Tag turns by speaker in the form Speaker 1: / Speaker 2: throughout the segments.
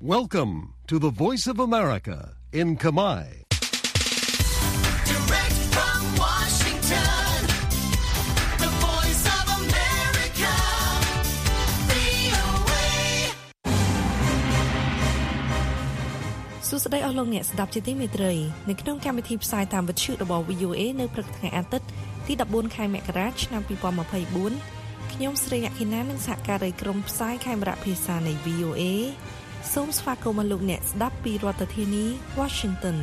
Speaker 1: Welcome to the Voice of America in Kamai.
Speaker 2: Direct from Washington, the voice of America, VOA.
Speaker 3: សួស្តីអស់លោកអ្នកស្ដាប់ជាទីមេត្រីនៅក្នុងកម្មវិធីផ្សាយតាមវិទ្យុរបស់ VOA នៅព្រឹកថ្ងៃអាទិត្យទី14ខែមករាឆ្នាំ2024ខ្ញុំស្រីអខិណានិងសហការីក្រុមផ្សាយខេមរៈភាសានៃ VOA សូមស្វាគមន៍អស់លោកអ្នកស្ដាប់ពីរដ្ឋធានី Washington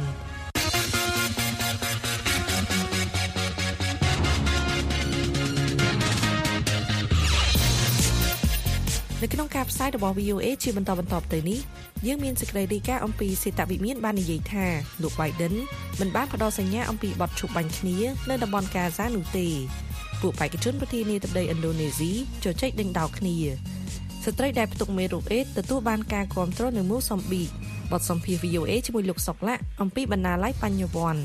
Speaker 3: នៅក្នុងការផ្សាយរបស់ VOA ជាបន្តបន្តទៅនេះយើងមានសេចក្តីរាយការណ៍អំពីសេតវិមានបាននិយាយថាលោក Biden មិនបានផ្ដល់សញ្ញាអំពីបទឈប់បាញ់គ្នានៅតំបន់កាហ្សានោះទេពួកបេក្ខជនប្រធានាធិបតីឥណ្ឌូនេស៊ីជជែកដេញដោលគ្នា ស្ត្រីដែលផ្ទុកមេរោគអេដទទួលបានការគ្រប់គ្រងនៅមូសំប៊ីកបទសម្ភាសន៍ VOA ជាមួយលោកសុកឡាក់អំពីបណ្ណាល័យបញ្ញវន្ត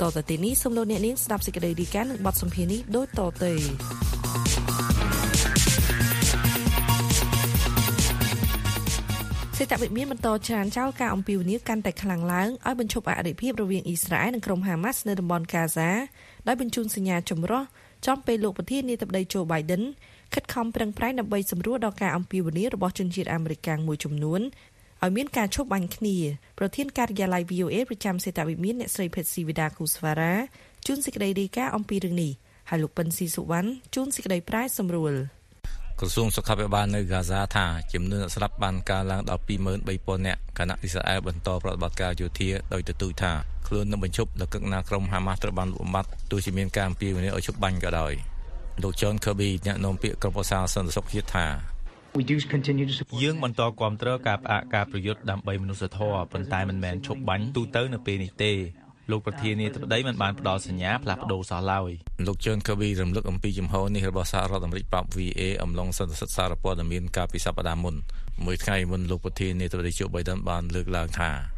Speaker 3: តទៅទីនេះសូមលោកអ្នកនាងស្ដាប់សេចក្តីរាយការណ៍នឹងបទសម្ភាសន៍នេះដូចតទៅសេតវិមានបន្តច្រានចោលការអំពាវនាវកាន់តែខ្លាំងឡើងឲ្យបញ្ឈប់អរិភាពរវាងអ៊ីស្រាអែលនិងក្រុមហាម៉ាស់នៅតំបន់កាហ្សាដោយបញ្ជូនសញ្ញាចម្រុះចំពេលលោកប្រធានាធិបតីโจ Biden ខិតខំប្រឹងប្រែងដើម្បីសម្រួលដល់ការអំពាវនាវរបស់ជនជាតិអាមេរិកមួយចំនួនឲ្យមានការឈប់បាញ់គ្នាប្រធានការិយាល័យ VOA ប្រចាំសេតវិមានអ្នកស្រីភេតស៊ីវីដាគូស្វារ៉ាជួនសេចក្តីរាយការណ៍អំពីរឿងនេះហើយលោកប៉ិនស៊ីសុវណ្ណជួនសេចក្តីប្រាយសម្រួល
Speaker 4: ក្រសួងសុខាភិបាលនៅហ្គាហ្សាថាចំនួនអ្នកស្លាប់បានកើនឡើងដល់23,000នាក់ខណៈអ៊ីស្រាអែលបន្តប្រតិបត្តិការយោធាដោយទទូចថាខ្លួននឹងបញ្ឈប់ដល់កឹកណាក្រុមហាម៉ាស់ត្រូវបានលុបបំបាត់ទោះជាមានការអំពាវនាវឲ្យឈប់បាញ់ក៏ដោយ លោក John Kirby អ្នកនាំពាក្យក្រុមប្រឹក្សាសន្តិសុខជាតិថា
Speaker 5: We do continue to support
Speaker 6: យើងបន្តគាំទ្រការផ្អាកការប្រយុទ្ធដើម្បីមនុស្សធម៌ប៉ុន្តែមិនមែនឈប់បាញ់ទូទៅនៅពេលនេះទេលោកប្រធានាធិបតីមិនបានផ្ដល់សញ្ញាផ្លាស់ប្ដូរសោះឡើយ
Speaker 4: លោក John Kirby រំលឹកអំពីជំហរនេះរបស់សហរដ្ឋអាមេរិកប្រាប់ VA អំឡុងសន្និសីទសារព័ត៌មានកាលពីសប្តាហ៍មុនមួយថ្ងៃមុនលោកប្រធានាធិបតី Joe Biden បានលើកឡើងថា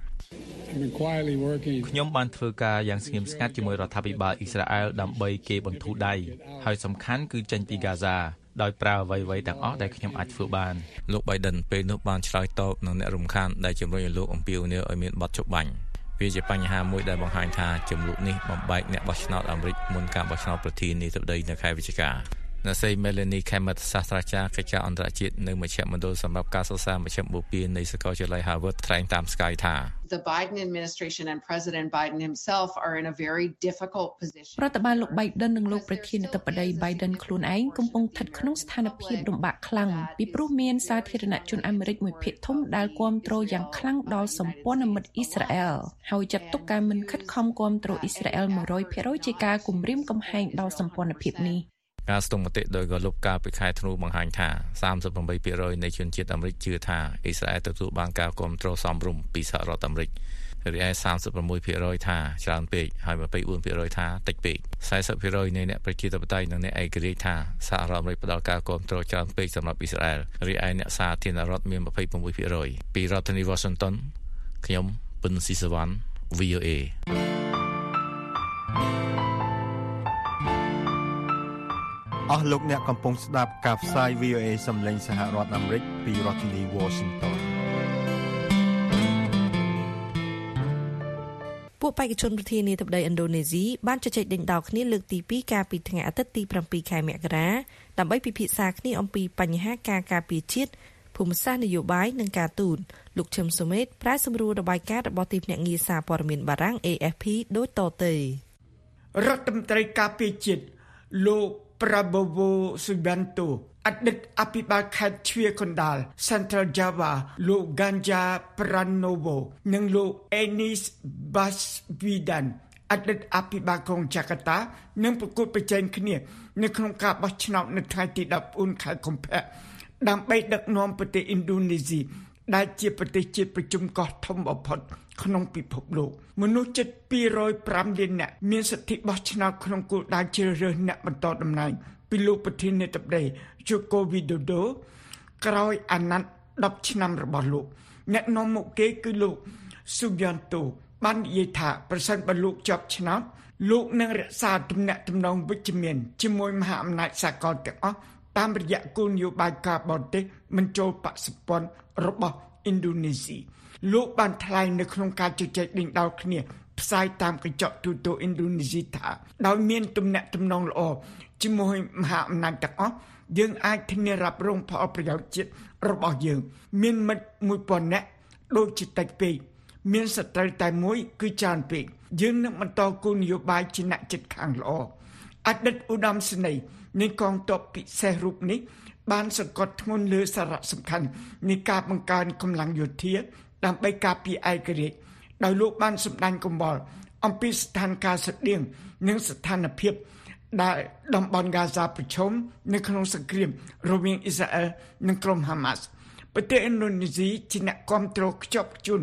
Speaker 6: ខ្ញុំបានធ្វើការយ៉ាងស្ងៀមស្ងាត់ជាមួយរដ្ឋាភិបាលអ៊ីស្រាអែលដើម្បីគេបន្ធូរដៃហើយសំខាន់គឺចេញពីហ្គាហ្សាដោយប្រើអ្វីៗទាំងអស់ដែលខ្ញុំអាចធ្វើបាន
Speaker 4: លោក Biden ពេលនោះបានឆ្លើយតបនឹងអ្នករំខានដែលជំរុញឲ្យលោកអំពាវនាវឲ្យមានបទជប់បាញ់វាជាបញ្ហាមួយដែលបង្ហាញថាចំនួននេះបំបែកអ្នកបោះឆ្នោតអាមេរិកមុនការបោះឆ្នោតប្រធានាធិបតីនៅខែវិច្ឆិកា អ្នកស្រី Melanie Kemet សាស្ត្រាចារ្យកិច្ចការអន្តរជាតិនៅមជ្ឈមណ្ឌលសម្រាប់ការសិក្សាមជ្ឈមបូព៌ានៃសាកលវិទ្យាល័យ Harvard ថ្លែងតាម Sky ថា
Speaker 7: the Biden administration and President Biden himself are in a very difficult position.
Speaker 8: រដ្ឋបាលលោក Biden និងលោកប្រធានាធិបតី Biden ខ្លួនឯងកំពុងស្ថិតក្នុងស្ថានភាពលំបាកខ្លាំងពីព្រោះមានសាធារណជនអាមេរិកមួយភាគធំដែលគាំទ្រយ៉ាងខ្លាំងដល់សម្ព័ន្ធមិត្តអ៊ីស្រាអែលហើយចាត់ទុកការមិនខិតខំគាំទ្រអ៊ីស្រាអែល100%ជាការគំរាមកំហែងដល់សម្ព័ន្ធភាពនេះ
Speaker 4: ការស្ទង់មតិដោយក៏លុបការពីខែធ្នូបង្ហាញថា38%នៃជនជាតិអាមេរិកជឿថាអ៊ីស្រាអែលទទួលបានការគ្រប់គ្រងសមរម្យពីសហរដ្ឋអាមេរិករីឯ36%ថាច្រើនពេកហើយ24%ថាតិចពេក40%នៃអ្នកប្រជាធិបតេយ្យនិងអ្នកឯករាជ្យថាសហរដ្ឋអាមេរិកផ្ដល់ការគ្រប់គ្រងច្រើនពេកសម្រាប់អ៊ីស្រាអែលរីឯអ្នកសាធារណរដ្ឋមាន26%ពីរដ្ឋធានី Washington ខ្ញុំពិនស៊ីសវណ្ណ VOA
Speaker 9: អស់លោកអ្នកកំពុងស្ដាប់ការផ្សាយ VOA សំឡេងសហរដ្ឋអាមេរិកពីរដ្ឋធានី Washington
Speaker 3: ពួកបេក្ខជនប្រធានាធិបតីឥណ្ឌូនេស៊ីបានជជែកដេញដោលគ្នាលើកទី2កាលពីថ្ងៃអាទិត្យទី7ខែមករាដើម្បីពិភាក្សាគ្នាអំពីបញ្ហាការការពារជាតិភូមិសាស្ត្រនយោបាយនិងការទូតលោកឈឹមសុមេតប្រាយសម្រួលរបាយការណ៍របស់ទីភ្នាក់ងារសារព័ត៌មានបារាំង AFP ដូចតទៅ
Speaker 5: រដ្ឋមន្ត្រីការពារជាតិលោក Prabowo Subianto អតីតអភិបាលខេត្តជ្វាកណ្ដាល Central Java លោក Ganja Pranowo និងលោក Enis Baswedan អតីតអភិបាលក្រុងចាកាតានឹងប្រកួតប្រជែងគ្នា នៅក្នុងការបោះឆ្នោតនៅថ្ងៃទី14ខែកុម្ភៈដើម្បីដឹកនាំប្រទេសឥណ្ឌូនេស៊ីដែលជាប្រទេសជាតិប្រជុំកោះធំបំផុត ក្នុងពិភពលោកមនុស្សជិត205លាននាក់មានសិទ្ធិបោះឆ្នោតក្នុងគោលដៅជ្រើសរើសអ្នកបន្តតំណែងពីលោកប្រធានាធិបតី Joko Widodo ក្រោយអាណត្តិ10ឆ្នាំរបស់លោក អ្នកនាំមុខគេគឺលោក Subianto បាននិយាយថាប្រសិនបើលោកជាប់ឆ្នោតលោកនឹងរក្សាទំនាក់ទំនងវិជ្ជមានជាមួយមហាអំណាចសាកលទាំងអស់តាមរយៈគោលនយោបាយការបរទេសមិនចូលបក្សពន្ធរបស់ឥណ្ឌូនេស៊ី លោកបានថ្លែងនៅក្នុងការជជែកដេញដោលគ្នាផ្សាយតាមកញ្ចក់ទូទៅឥណ្ឌូនេស៊ីថាដោយមានទំនាក់ទំនងល្អជាមួយមហាអំណាចទាំងអស់យើងអាចធានារ៉ាប់រងផលប្រយោជន៍ជាតិរបស់យើង មានមិត្ត1000នាក់ដូចជាតិចពេកមានសត្រូវតែមួយគឺច្រើនពេកយើងនឹងបន្តគោលនយោបាយជាអ្នកចិត្តខាងល្អអតីតឧត្តមសេនីយ៍នៃកងទ័ពពិសេសរូបនេះបានសង្កត់ធ្ងន់លើសារៈសំខាន់នៃការបង្កើនកម្លាំងយោធា ដើម្បីការពារឯករាជ្យដោយលោកបានសម្ដែងកំបល់អំពីស្ថានភាពស្តៀងនិងស្ថានភាពដែលតំបន់ហ្គាហ្សាប្រឈមនៅក្នុងសង្គ្រាមរវាងអ៊ីស្រាអែលនិងក្រុមហាម៉ាស់ប្រទេសឥណ្ឌូនេស៊ីជាអ្នកគ្រប់គ្រងខ្ជាប់ខ្ជួន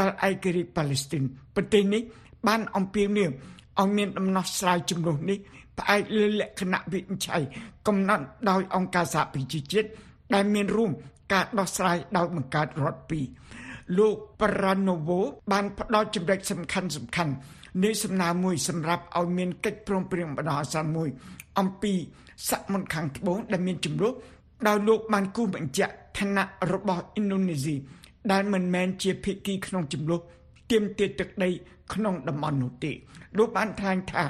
Speaker 5: ដល់ឯករាជ្យប៉ាឡេស្ទីនប្រទេសនេះបានអំពាវនាវឲ្យមានដំណោះស្រាយចំនួននេះផ្អែកលើលក្ខណៈវិនិច្ឆ័យកំណត់ដោយអង្គការសហប្រជាជាតិដែលមានរួមការដោះស្រាយដោយបង្កើតរដ្ឋពីរ លោកប្រាណូវូបានផ្ដល់ចំណុចសំខាន់សំខាន់នៃសំណើមួយសម្រាប់ឲ្យមានកិច្ចព្រមព្រៀងបណ្ដោះអាសន្នមួយ អំពីសមុទ្រខាងត្បូងដែលមានចំនួនដោយលោកបានគូបញ្ជាក់ឋានៈរបស់ឥណ្ឌូនេស៊ីដែលមិនមែនជាភាគីក្នុងចំនួនទៀមទាទឹកដី ក្នុងតំបន់នោះទេលោកបានថ្លែងថា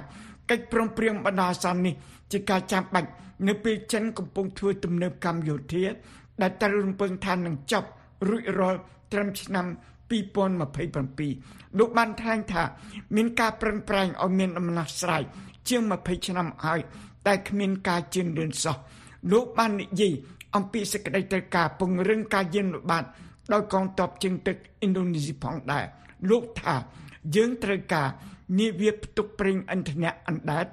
Speaker 5: កិច្ចព្រមព្រៀងបណ្ដោះអាសន្ននេះ ជាការចាំបាច់នៅពេលចិនកំពុងធ្វើទំនើបកម្មយោធាដែលត្រូវរំពឹងថានឹងចប់រួចរាល់ ត្រឹមឆ្នាំ2027លោកបានថ្លែងថា មានការប្រឹងប្រែងឲ្យមានដំណោះស្រាយជាង20ឆ្នាំហើយតែគ្មានការជឿនលឿនសោះលោកបាននិយាយអំពីសេចក្តីត្រូវការពង្រឹងការយានល្បាតដោយកងទ័ពជើងទឹកឥណ្ឌូនេស៊ីផងដែរលោកថាយើងត្រូវការនាវាផ្ទុកប្រេងឥន្ធនៈអណ្ដែត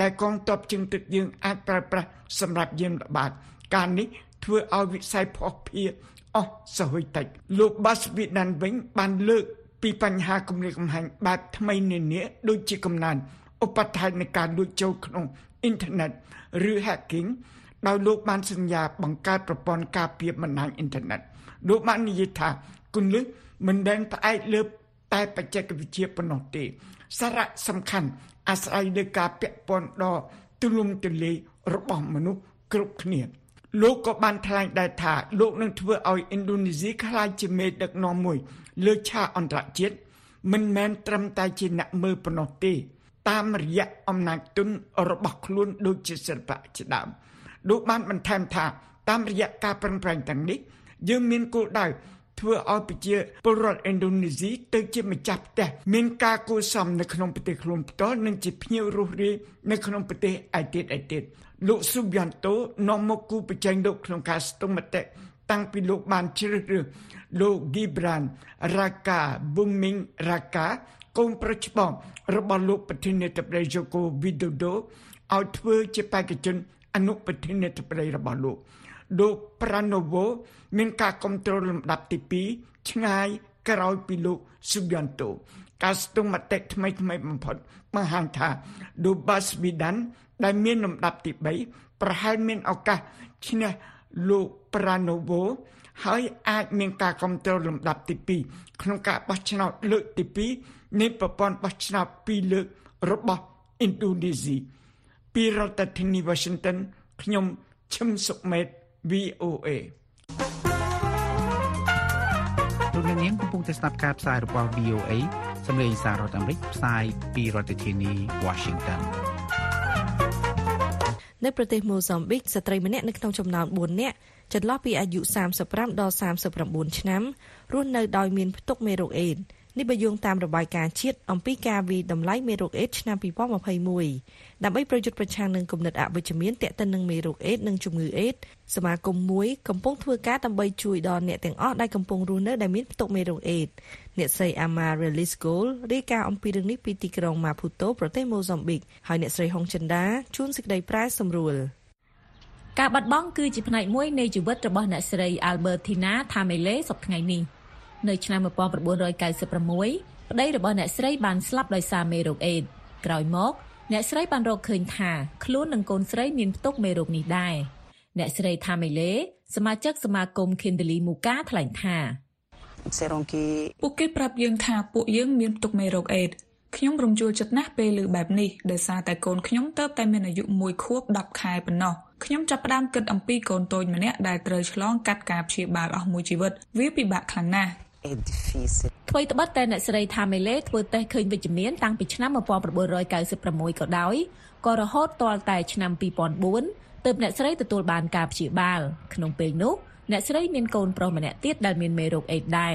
Speaker 5: ដែលកងទ័ពជើងទឹកយើងអាចប្រើប្រាស់សម្រាប់យានល្បាត ការនេះធ្វើឲ្យវិស័យភស្តុភារ អស់សហុយតិចលោកបាសវីដានវិញបានលើកពីបញ្ហាគម្រាមកំហែងបែបថ្មីនានាដូចជាកំណើនឧបត្ថម្ភនៃការលួចចូលក្នុងអ៊ីនធឺណិតឬ hacking ដោយលោកបានសន្យាបង្កើតប្រព័ន្ធការពារបណ្ដាញអ៊ីនធឺណិតលោកបាននិយាយថាគន្លឹះមិនដែលផ្អែកលើតែបច្ចេកវិទ្យាប៉ុណ្ណោះទេសារៈសំខាន់អាស្រ័យលើការពាក់ព័ន្ធដ៏ទូលំទូលាយរបស់មនុស្សគ្រប់គ្នា លោកក៏បានថ្លែងដែរថាលោកនឹងធ្វើឲ្យឥណ្ឌូនេស៊ីក្លាយជាមេដឹកនាំមួយ លើឆាកអន្តរជាតិមិនមែនត្រឹមតែជាអ្នកមើលប៉ុណ្ណោះទេ តាមរយៈអំណាចទុនរបស់ខ្លួនដូចជាសិល្បៈជាដើមលោកបានបន្ថែមថា តាមរយៈការប្រឹងប្រែងទាំងនេះយើងមានគោលដៅធ្វើឲ្យប្រជាពលរដ្ឋឥណ្ឌូនេស៊ីទៅជាម្ចាស់ផ្ទះមានការគួរសមនៅក្នុងប្រទេសខ្លួនផ្ទាល់និងជាភ្ញៀវរស់រាយនៅក្នុងប្រទេសឯទៀតឯទៀត លោកស៊ូបយ៉ាន់តូនាំមកគូប្រជែងលោកក្នុងការស្ទង់មតិតាំងពីលោកបានជ្រើសរើសលោក Gibran Raka Buming Raka កូនប្រុសច្បងរបស់លោកប្រធានាធិបតី Joko Widodo ឲ្យធ្វើជាបេក្ខជនអនុប្រធានាធិបតីរបស់លោកលោកប្រាណូវូមានការគ្រប់គ្រងលំដាប់ទី2ឆ្ងាយក្រោយពីលោកស៊ូបយ៉ាន់តូការស្ទង់មតិថ្មីថ្មីបំផុតបង្ហាញថាលោកបាសវី ដានដែលមានលំដាប់ទី3ប្រហែលមានឱកាសឈ្នះលោកប្រាណូវូហើយអាចមានការគ្រប់គ្រងលំដាប់ទី2ក្នុងការបោះឆ្នោតលើកទី2នៃប្រព័ន្ធបោះឆ្នោត2លើករបស់ឥណ្ឌូនេស៊ីពីរដ្ឋធានី Washington ខ្ញុំឈឹមសុកមេត VOA
Speaker 10: លោកអ្នកនាងកំពុងតែស្ដាប់ការផ្សាយរបស់ VOA សម្លេងសាររដ្ឋអាមេរិកផ្សាយពីរដ្ឋធានី Washington
Speaker 3: នៅប្រទេសម៉ូហ្សំប៊ិកស្ត្រីម្នាក់នៅក្នុងចំណោម4នាក់ចន្លោះពីអាយុ35ដល់39ឆ្នាំរស់នៅដោយមានផ្ទុកមេរោគអេដស៍នេះបើយោងតាមរបាយការណ៍ជាតិអំពីការវិតម្លៃមេរោគអេដស៍ឆ្នាំ2021ដើម្បីប្រយុទ្ធប្រឆាំងនឹងគំនិតអវិជ្ជមានទាក់ទិននឹងមេរោគអេដស៍និងជំងឺអេដស៍សមាគមមួយកំពុងធ្វើការដើម្បីជួយដល់អ្នកទាំងអស់ដែលកំពុងរស់នៅដែលមានផ្ទុកមេរោគអេដស៍ អ្នកស្រី Amaryllis Gold រាយការណ៍អំពីរឿងនេះពីទីក្រុង Maputo ប្រទេសម៉ូហ្សំប៊ិកហើយអ្នកស្រីហុងចិន្តាជួនសេចក្តីប្រែសម្រួល
Speaker 11: ការបាត់បង់គឺជាផ្នែកមួយនៃជីវិតរបស់អ្នកស្រី Albertina Thamele សប្តាហ៍នេះនៅឆ្នាំ1996ប្តីរបស់អ្នកស្រីបានស្លាប់ដោយសារមេរោគអេដស៍ក្រោយមកអ្នកស្រីបានរកឃើញថាខ្លួននិងកូនស្រីមានផ្ទុកមេរោគនេះដែរអ្នកស្រី Thamele សមាជិកសមាគម Kindly Muka ថ្លែងថា
Speaker 12: ពួកគេប្រាប់យើងថាពួកយើងមានផ្ទុកមេរោគអេដស៍ខ្ញុំរំជួលចិត្តណាស់ពេលឮបែបនេះដោយសារតែកូនខ្ញុំទៅតែមានអាយុ1ខួប10ខែប៉ុណ្ណោះខ្ញុំចាប់ផ្ដើមគិតអំពីកូនតូចម្នាក់ដែលត្រូវឆ្លងកាត់ការព្យាបាលអស់មួយជីវិតវាពិបាកខ្លាំងណាស់
Speaker 11: ថ្មីត្បិតតែអ្នកស្រីថាមេលេធ្វើតេស្តឃើញវិជ្ជមានតាំងពីឆ្នាំ1996ក៏ដោយក៏រហូតទាល់តែឆ្នាំ2004ទើបអ្នកស្រីទទួលបានការព្យាបាលក្នុងពេលនោះ អ្នកស្រីមានកូនប្រុសម្នាក់ទៀតដែលមានមេរោគអេដដែរ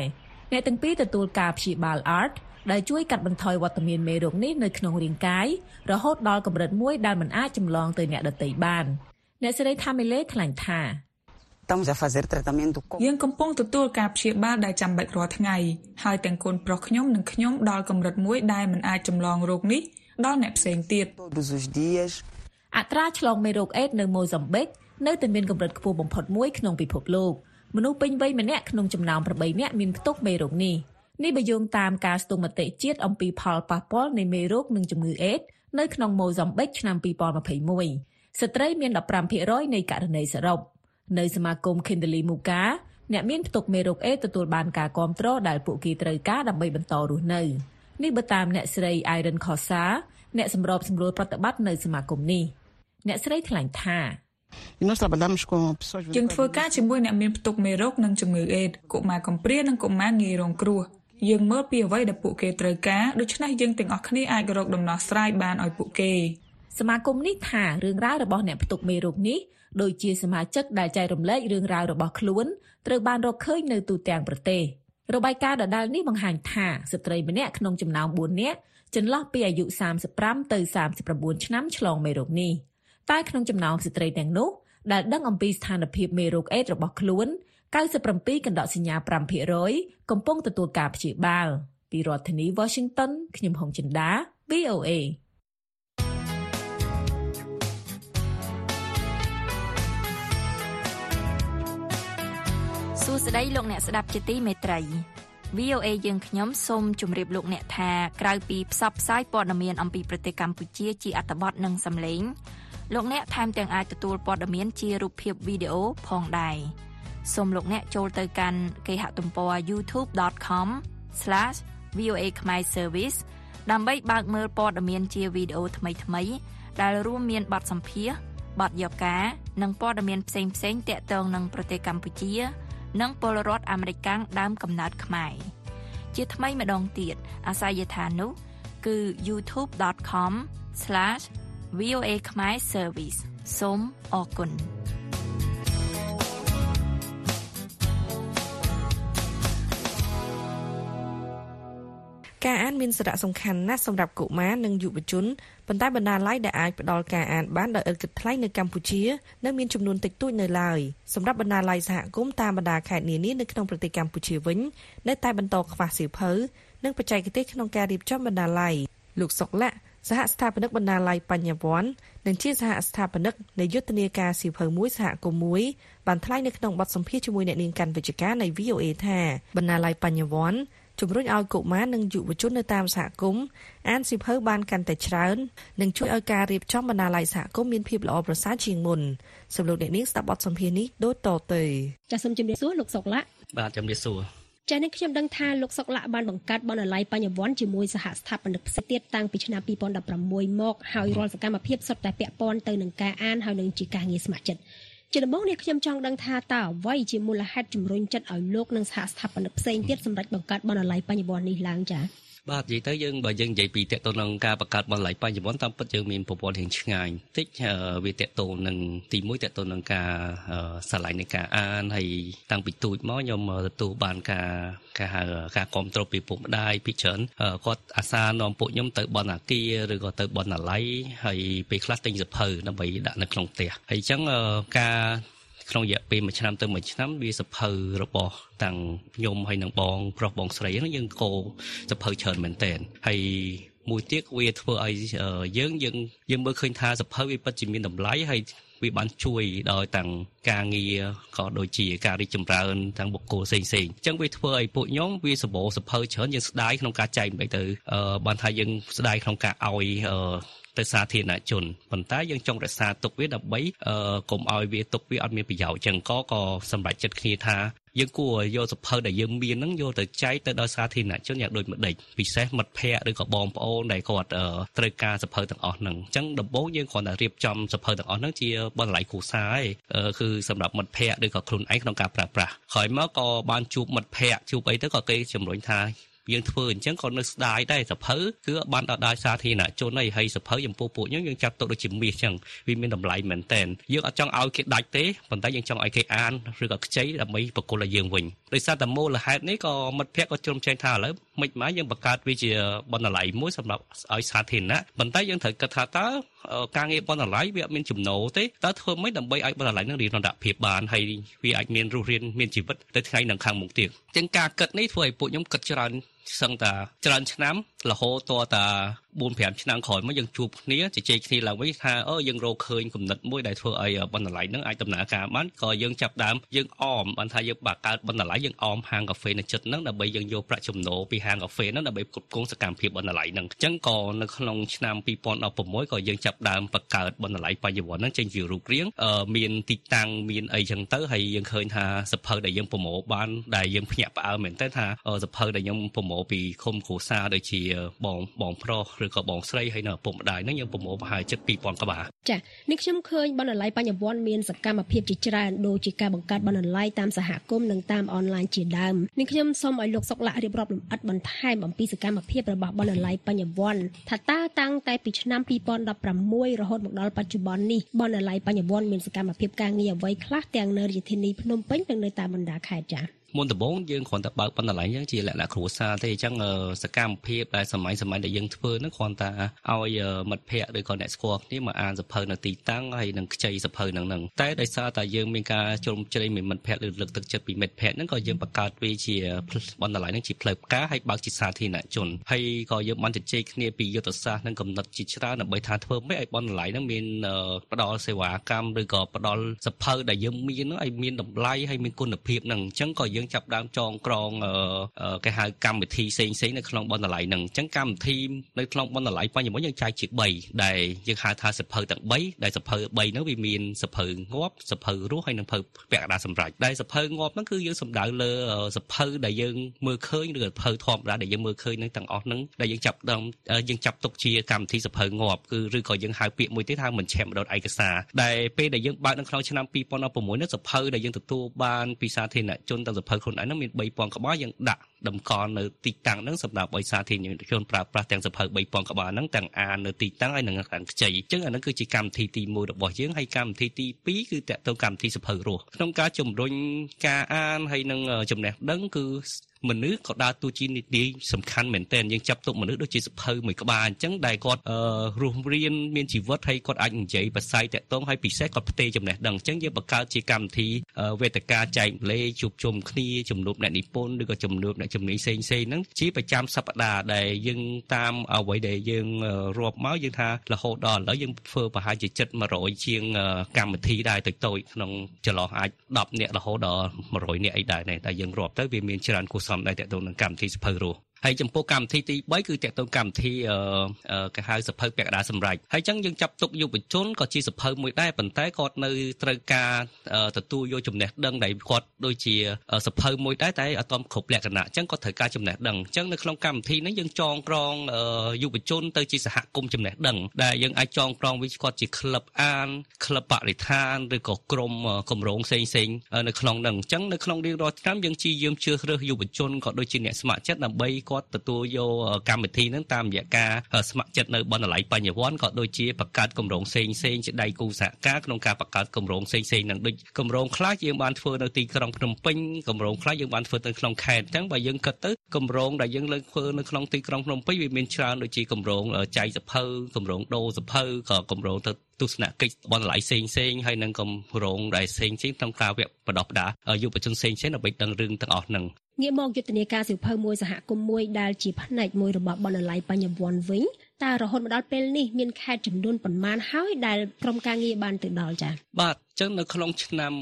Speaker 11: អ្នកទាំងពីរទទួលការព្យាបាល ART ដែលជួយកាត់បន្ថយវត្តមានមេរោគនេះនៅក្នុងរាងកាយរហូតដល់កម្រិតមួយដែលមិនអាចចម្លងទៅអ្នកដទៃបានអ្នកស្រីថាមេលេថ្លែងថា
Speaker 12: យើងកំពុងទទួលការព្យាបាលដែលចាំបាច់រាល់ថ្ងៃហើយទាំងកូនប្រុសខ្ញុំនិងខ្ញុំដល់កម្រិតមួយដែលមិនអាចចម្លងរោគនេះដល់អ្នកផ្សេងទៀត
Speaker 11: អត្រាឆ្លងមេរោគអេដនៅម៉ូហ្សាំប៊ិក នៅតែមានកម្រិតខ្ពស់បំផុតមួយក្នុងពិភពលោកមនុស្សពេញវ័យម្នាក់ក្នុងចំណោម8នាក់មានផ្ទុកមេរោគនេះនេះបើយោងតាមការស្ទង់មតិជាតិអំពីផលប៉ះពាល់នៃមេរោគនិងជំងឺអេដនៅក្នុងម៉ូហ្សាំប៊ិកឆ្នាំ2021ស្ត្រីមាន15%នៃករណីសរុបនៅសមាគម Kindle Muka អ្នកមានផ្ទុកមេរោគអេដទទួលបានការគ្រប់គ្រងដែលពួកគេត្រូវការដើម្បីបន្តរស់នៅនេះបើតាមអ្នកស្រី Iron Khosa អ្នកសម្របសម្រួលប្រតិបត្តិនៅសមាគមនេះអ្នកស្រីថ្លែងថា
Speaker 12: យើងធ្វើការជាមួយអ្នកមានផ្ទុកមេរោគនិងជំងឺអេដកុមារកំព្រានិងកុមារងាយរងគ្រោះយើងមើលពីអ្វីដែលពួកគេត្រូវការដូច្នេះយើងទាំងអស់គ្នាអាចរកដំណោះស្រាយបានឲ្យពួកគេ
Speaker 11: សមាគមនេះថារឿងរ៉ាវរបស់អ្នកផ្ទុកមេរោគនេះដូចជាសមាជិកដែលចែករំលែករឿងរ៉ាវរបស់ខ្លួនត្រូវបានរកឃើញនៅទូទាំងប្រទេសរបាយការណ៍ដដែលនេះបង្ហាញថាស្ត្រីម្នាក់ក្នុងចំណោម4នាក់ចន្លោះពីអាយុ35ទៅ39ឆ្នាំឆ្លងមេរោគនេះ តែក្នុងចំណោមស្ត្រីទាំងនោះដែលដឹងអំពីស្ថានភាពមេរោគអេដស៍របស់ខ្លួន97កណ្ដកសញ្ញា5%កំពុងទទួលការព្យាបាលពីរដ្ឋធានី Washington ខ្ញុំហុងចិន្តា VOA
Speaker 13: សួស្តីលោកអ្នកស្ដាប់ជាទីមេត្រី VOA យើងខ្ញុំសូមជម្រាបលោកអ្នកថាក្រៅពីផ្សព្វផ្សាយព័ត៌មានអំពីប្រទេសកម្ពុជាជាអត្ថបទនិងសំឡេង លោកអ្នកថែមទាំងអាចទទួលព័ត៌មានជារូបភាពវីដេអូផងដែរសូមលោកអ្នកចូលទៅកាន់គេហទំព័រ youtube.com/voa khmer service ដើម្បីបើកមើលព័ត៌មានជាវីដេអូថ្មីៗដែលរួមមានបទសម្ភាសន៍បទយកការនិងព័ត៌មានផ្សេងៗទាក់ទងនឹងប្រទេសកម្ពុជា និងពលរដ្ឋអាមេរិកកាំងដើមកំណើតខ្មែរជាថ្មីម្ដងទៀតអាសយដ្ឋាននោះគឺ youtube.com/voa khmer service សូមអរគុណ។។
Speaker 3: ការអានមានសារៈសំខាន់ណាស់សម្រាប់កុមារនិងយុវជនប៉ុន្តែបណ្ណាល័យដែលអាចផ្ដល់ការអានបានដោយឥតគិតថ្លៃនៅកម្ពុជានៅមានចំនួនតិចតួចនៅឡើយសម្រាប់បណ្ណាល័យសហគមន៍តាមបណ្ដាខេត្តនានានៅក្នុងប្រទេសកម្ពុជាវិញនៅតែបន្តខ្វះសៀវភៅនិងបច្ចេកទេសក្នុងការរៀបចំបណ្ណាល័យលោកសុកលៈ សហស្ថាបនិកបណ្ណាល័យបញ្ញវន្តនិងជាសហស្ថាបនិកនៃយុទ្ធនាការសៀវភៅមួយសហគមន៍មួយបានថ្លែងនៅក្នុងបទសម្ភាសជាមួយអ្នកនាងកាន់វិជ្ជការនៃ VOA ថាបណ្ណាល័យបញ្ញវន្តជំរុញឲ្យកុមារនិងយុវជននៅតាមសហគមន៍អានសៀវភៅបានកាន់តែច្រើននិងជួយឲ្យការរៀបចំបណ្ណាល័យសហគមន៍មានភាពល្អប្រសើរជាងមុនសម្លោកអ្នកនាងស្ដាប់បទសម្ភាសន៍នេះដូចតទៅ
Speaker 14: ចាសសូមជម្រាបសួរលោកសុកឡាក់
Speaker 15: បាទជំរាបសួរ
Speaker 14: ចា៎នេះខ្ញុំដឹងថាលោកសុកឡាក់បានបង្កើតបណ្ណាល័យបញ្ញវន្តជាមួយសហស្ថាបនិកផ្សេងទៀតតាំងពីឆ្នាំ2016មកហើយរាល់សកម្មភាពសុទ្ធតែពាក់ព័ន្ធទៅនឹងការអានហើយនឹងជាការងារស្ម័គ្រចិត្តជាដំបូងនេះខ្ញុំចង់ដឹងថាតើអ្វីជាមូលហេតុជំរុញចិត្តឲ្យលោកនិងសហស្ថាបនិកផ្សេងទៀតសម្រាប់បង្កើតបណ្ណាល័យបញ្ញវន្តនេះឡើងចា៎
Speaker 15: បាទនិយាយទៅយើងបើយើងនិយាយពីតកតទៅនឹងការបង្កើតបណ្ណាល័យបញ្ញវន្តតាមពិតយើងមានប្រព័ន្ធរៀងឆ្ងាយតិចវាតកតទៅនឹងទី1តកតទៅនឹងការឆ្លៃនៃការអានហើយតាំងពីទូចមកខ្ញុំទទួលបានការការហៅការគ្រប់គ្រងពីពុកម្ដាយពីច្រើនគាត់អាសានាំពួកខ្ញុំទៅបណ្ណាគារឬក៏ទៅបណ្ណាល័យហើយពេលខ្លះទិញសភៅដើម្បីដាក់នៅក្នុងផ្ទះហើយអញ្ចឹងការ ក្នុងរយៈពេល1ឆ្នាំទៅ1ឆ្នាំវាសភៅរបស់ទាំងខ្ញុំហើយនិងបងប្រុសបងស្រីហ្នឹងយើងកោសភៅច្រើនមែនតើហើយមួយទៀតវាធ្វើឲ្យយើងយើងយើងមើលឃើញថាសភៅវាពិតជាមានតម្លៃហើយវាបានជួយដល់ទាំងការងារក៏ដូចជាការរីកចម្រើនទាំងបុគ្គលផ្សេងផ្សេងអញ្ចឹងវាធ្វើឲ្យពួកខ្ញុំវាសបោសភៅច្រើនយើងស្ដាយក្នុងការចែកមិនទៅបានថាយើងស្ដាយក្នុងការឲ្យ ទៅសាធារណជនប៉ុន្តែយើងចង់រក្សាទុកវាដើម្បីកុំឲ្យវាទុកវាអត់មានប្រយោជន៍ចឹងក៏ក៏សម្រាប់ចិត្តគ្នាថាយើងគួរយកសភៅដែលយើងមានហ្នឹងយកទៅចែកទៅដល់សាធារណជនយ៉ាងដូចម្ដេចពិសេសមិត្តភ័ក្តិឬក៏បងប្អូនដែលគាត់ត្រូវការសភៅទាំងអស់ហ្នឹងអញ្ចឹងដំបូងយើងគ្រាន់តែរៀបចំសភៅទាំងអស់ហ្នឹងជាបណ្ណាល័យគ្រួសារឯងគឺសម្រាប់មិត្តភ័ក្តិឬក៏ខ្លួនឯងក្នុងការប្រើប្រាស់ក្រោយមកក៏បានជួបមិត្តភ័ក្តិជួបអីទៅក៏គេជំរុញថា យើងធ្វើអញ្ចឹងក៏នៅស្ដាយដែរសភៅគឺបានដល់ដល់សាធារណជនហើយហើយសភៅចំពោះពួកយើងយើងចាត់ទុកដូចជាមាសអញ្ចឹងវាមានតម្លៃមែនតែនយើងអត់ចង់ឲ្យគេដាច់ទេប៉ុន្តែយើងចង់ឲ្យគេអានឬក៏ខ្ចីដើម្បីបកគលឲ្យយើងវិញដោយសារតែមូលហេតុនេះក៏មិត្តភ័ក្តិក៏ជ្រុំចែងថាឥឡូវមិនម៉េចយើងបង្កើតវាជាបណ្ណាល័យមួយសម្រាប់ឲ្យសាធារណៈប៉ុន្តែយើងត្រូវគិតថាតើការងារបណ្ណាល័យវាអត់មានចំណូលទេតើធ្វើម៉េចដើម្បីឲ្យបណ្ណាល័យនឹងរៀនរន្តភាពបានហើយវាអាចមានរស់រានមានជីវិតទៅថ្ងៃនឹងខាងមុខទៀតចឹងការគិតនេះធ្វើឲ្យពួកខ្ញុំគិតច្រើន សឹងតាច្រើនឆ្នាំរហូតតតា4 5ឆ្នាំក្រោយមកយើងជួបគ្នាជជែកគ្នាឡើងវិញថាអឺយើងរកឃើញគំនិតមួយដែលធ្វើឲ្យបណ្ណាល័យនឹងអាចដំណើរការបានក៏យើងចាប់ដើមយើងអមបានថាយើងបាក់កើតបណ្ណាល័យយើងអមហាងកាហ្វេនៅចិត្តហ្នឹងដើម្បីយើងយកប្រាក់ចំណូលពីហាងកាហ្វេហ្នឹងដើម្បីគ្រប់គ្រងសកម្មភាពបណ្ណាល័យហ្នឹងអញ្ចឹងក៏នៅក្នុងឆ្នាំ2016ក៏យើងចាប់ដើមបង្កើតបណ្ណាល័យបញ្ញវន្តហ្នឹងចេញជារូបរាងមានទីតាំងមានអីចឹងទៅហើយយើងឃើញថាសភៅដែលយើងប្រមូលបានដែលយើងភ្ញាក់ផ្អើលមែនតើថាសភៅដែលខ្ញុំប្រមូលពីឃុំគ្រួសារដូចជាបងបងប្រុសឬក៏បងស្រីហើយនៅឪពុកម្ដាយហ្នឹងយើងប្រមូលប្រហែលជិត2000ក្បាល
Speaker 14: ចានេះខ្ញុំឃើញបណ្ណាល័យបញ្ញវន្តមានសកម្មភាពជាច្រើនដូចជាការបង្កើតបណ្ណាល័យតាមសហគមន៍និងតាមអនឡាញជាដើមនេះខ្ញុំសូមឲ្យលោកសុកឡាក់រៀបរាប់លម្អិតបន្ថែមអំពីសកម្មភាពរបស់បណ្ណាល័យបញ្ញវន្តថាតើតាំងតែពីឆ្នាំ2016រហូតមកដល់បច្ចុប្បន្ននេះបណ្ណាល័យបញ្ញវន្តមានសកម្មភាពការងារអ្វីខ្លះទាំងនៅរាជធានីភ្នំពេញនិងនៅតាមបណ្ដាខេត្តចា៎
Speaker 15: មុនដំបូងយើងគ្រាន់តែបើកបណ្ណាល័យអញ្ចឹងជាលក្ខណៈគ្រួសារទេអញ្ចឹងសកម្មភាពដែលសម័យសម័យដែលយើងធ្វើហ្នឹងគ្រាន់តែឲ្យមិត្តភ័ក្តិឬក៏អ្នកស្គាល់គ្នាមកអានសភៅនៅទីតាំងហើយនឹងខ្ចីសភៅហ្នឹងហ្នឹងតែដោយសារតែយើងមានការជ្រុំជ្រែងមិត្តភ័ក្តិឬលើកទឹកចិត្តពីមិត្តភ័ក្តិហ្នឹងក៏យើងបង្កើតវាជាបណ្ណាល័យហ្នឹងជាផ្លូវការហើយបើកជាសាធារណជនហើយក៏យើងបានជជែកគ្នាពីយុទ្ធសាស្ត្រនិងកំណត់ជាច្រើនដើម្បីថាធ្វើម៉េចឲ្យបណ្ណាល័យហ្នឹងមានផ្ដល់សេវាកម្មឬក៏ផ្ដល់សភៅដែលយើងមានហ្នឹងឲ្យមានតម្លៃហើយមានគុណភាពហ្នឹងអញ្ចឹងក៏យើងចាប់ដើមចងក្រងគេហៅកម្មវិធីផ្សេងផ្សេងនៅក្នុងបណ្ណាល័យហ្នឹងអញ្ចឹងកម្មវិធីនៅក្នុងបណ្ណាល័យបញ្ញវន្តយើងចែកជា3ដែលយើងហៅថាសភៅទាំង3ដែលសភៅ3ហ្នឹងវាមានសភៅងាប់សភៅរស់ហើយនិងសភៅពាក់កណ្ដាលសម្រាប់ដែលសភៅងាប់ហ្នឹងគឺយើងសំដៅលើសភៅដែលយើងមើលឃើញឬសភៅធម្មតាដែលយើងមើលឃើញហ្នឹងទាំងអស់ហ្នឹងដែលយើងចាប់ដើមយើងចាប់ទុកជាកម្មវិធីសភៅងាប់គឺឬក៏យើងហៅពាក្យមួយទៀតថាមិនឆែមដុតឯកសារដែលពេលដែលយើងបើកនៅក្នុងឆ្នាំ2016នេះសភៅដែលយើងទទួលបានពីសាធារណជនតាមសភៅខ្លួនឯងហ្នឹងមាន3000ក្បាលយើងដាក់តម្កល់នៅទីតាំងហ្នឹងសម្រាប់ឲ្យសាធារណជនប្រើប្រាស់ទាំងសភៅ3000ក្បាលហ្នឹងទាំងអាននៅទីតាំងហើយនិងខាងខ្ចីអញ្ចឹងអាហ្នឹងគឺជាកម្មវិធីទី1របស់យើងហើយកម្មវិធីទី2គឺតកតងកម្មវិធីសភៅរស់ក្នុងការជំរុញការអានហើយនិងចំណេះដឹងគឺមនុស្សក៏ដើរតួជានីតិសំខាន់មែនទែនយើងចាប់ទុកមនុស្សដូចជាសភៅមួយក្បាលអញ្ចឹងដែលគាត់រស់រៀនមានជីវិតហើយគាត់អាចនិយាយបសាយតាក់ទងហើយពិសេសគាត់ផ្ទេរចំណេះដឹងអញ្ចឹងយើងបង្កើតជាកម្មវិធីវេទិកាចែកម្លែកជួបជុំគ្នាជំនួបអ្នកនិពន្ធឬក៏ជំនួបអ្នកជំនាញផ្សេងផ្សេងហ្នឹងជាប្រចាំសប្តាហ៍ដែលយើងតាមអ្វីដែលយើងរាប់មកយើងថារហូតដល់ឥឡូវយើងធ្វើប្រហែលជា700ជាងកម្មវិធីដែរតូចៗក្នុងចន្លោះអាច10នាក់រហូតដល់100នាក់អីដែរតែយើងរាប់ទៅវាមានច្រើនគួរសមដែរតទៅនឹងកម្មវិធីសភៅរស់ ហើយចំពោះកម្មវិធីទី3គឺតកតងកម្មវិធីគេហៅសភៅពាក់កណ្ដាលសម្រេចហើយចឹងយើងចាប់ទុកយុវជនក៏ជាសភៅមួយដែរប៉ុន្តែគាត់នៅត្រូវការទទួលយកចំណេះដឹងដែលគាត់ដូចជាសភៅមួយដែរតែអត់ទាន់គ្រប់លក្ខណៈចឹងគាត់ត្រូវការចំណេះដឹងចឹងនៅក្នុងកម្មវិធីនេះយើងចងក្រងយុវជនទៅជាសហគមន៍ចំណេះដឹងដែលយើងអាចចងក្រងវាគាត់ជាក្លឹបអានក្លឹបបរិស្ថានឬក៏ក្រុមគម្រោងផ្សេងផ្សេងនៅក្នុងនឹងអញ្ចឹងនៅក្នុងរៀងរាល់ឆ្នាំយើងជាយាមជឿរើសយុវជនក៏ដូចជាអ្នកស្ម័គ្រចិត្តដើម្បីគាត់ទទួលយកកម្មវិធីហ្នឹងតាមរយៈការស្ម័គ្រចិត្តនៅបណ្ណាល័យបញ្ញវន្តក៏ដូចជាបង្កើតគម្រោងផ្សេងផ្សេងជាដៃគូសហការក្នុងការបង្កើតគម្រោងផ្សេងផ្សេងហ្នឹងដូចគម្រោងខ្លះយើងបានធ្វើនៅទីក្រុងភ្នំពេញគម្រោងខ្លះយើងបានធ្វើនៅក្នុងខេត្តអញ្ចឹងបើយើងគិតទៅគម្រោងដែលយើងលើកធ្វើនៅក្នុងទីក្រុងភ្នំពេញវាមានច្រើនដូចជាគម្រោងចែកសភៅគម្រោងដូរសភៅក៏គម្រោងទៅ ទស្សនកិច្ចបណ្ណាល័យផ្សេងផ្សេងហើយនឹងគម្រោងដែលផ្សេងផ្សេងក្នុងការវគ្គបណ្ដុះបណ្ដាលយុវជនផ្សេងផ្សេងដើម្បីដឹងរឿងទាំងអស់ហ្នឹង
Speaker 14: ងាកមកយុទ្ធនាការសិភៅមួយសហគមន៍មួយដែលជាផ្នែកមួយរបស់បណ្ណាល័យបញ្ញវន្តវិញតើរហូតមកដល់ពេលនេះមានខេត្តចំនួនប៉ុន្មានហើយដែលក្រុមការងារបានទៅដល់ចា៎
Speaker 15: បាទ ចឹងនៅក្នុងឆ្នាំ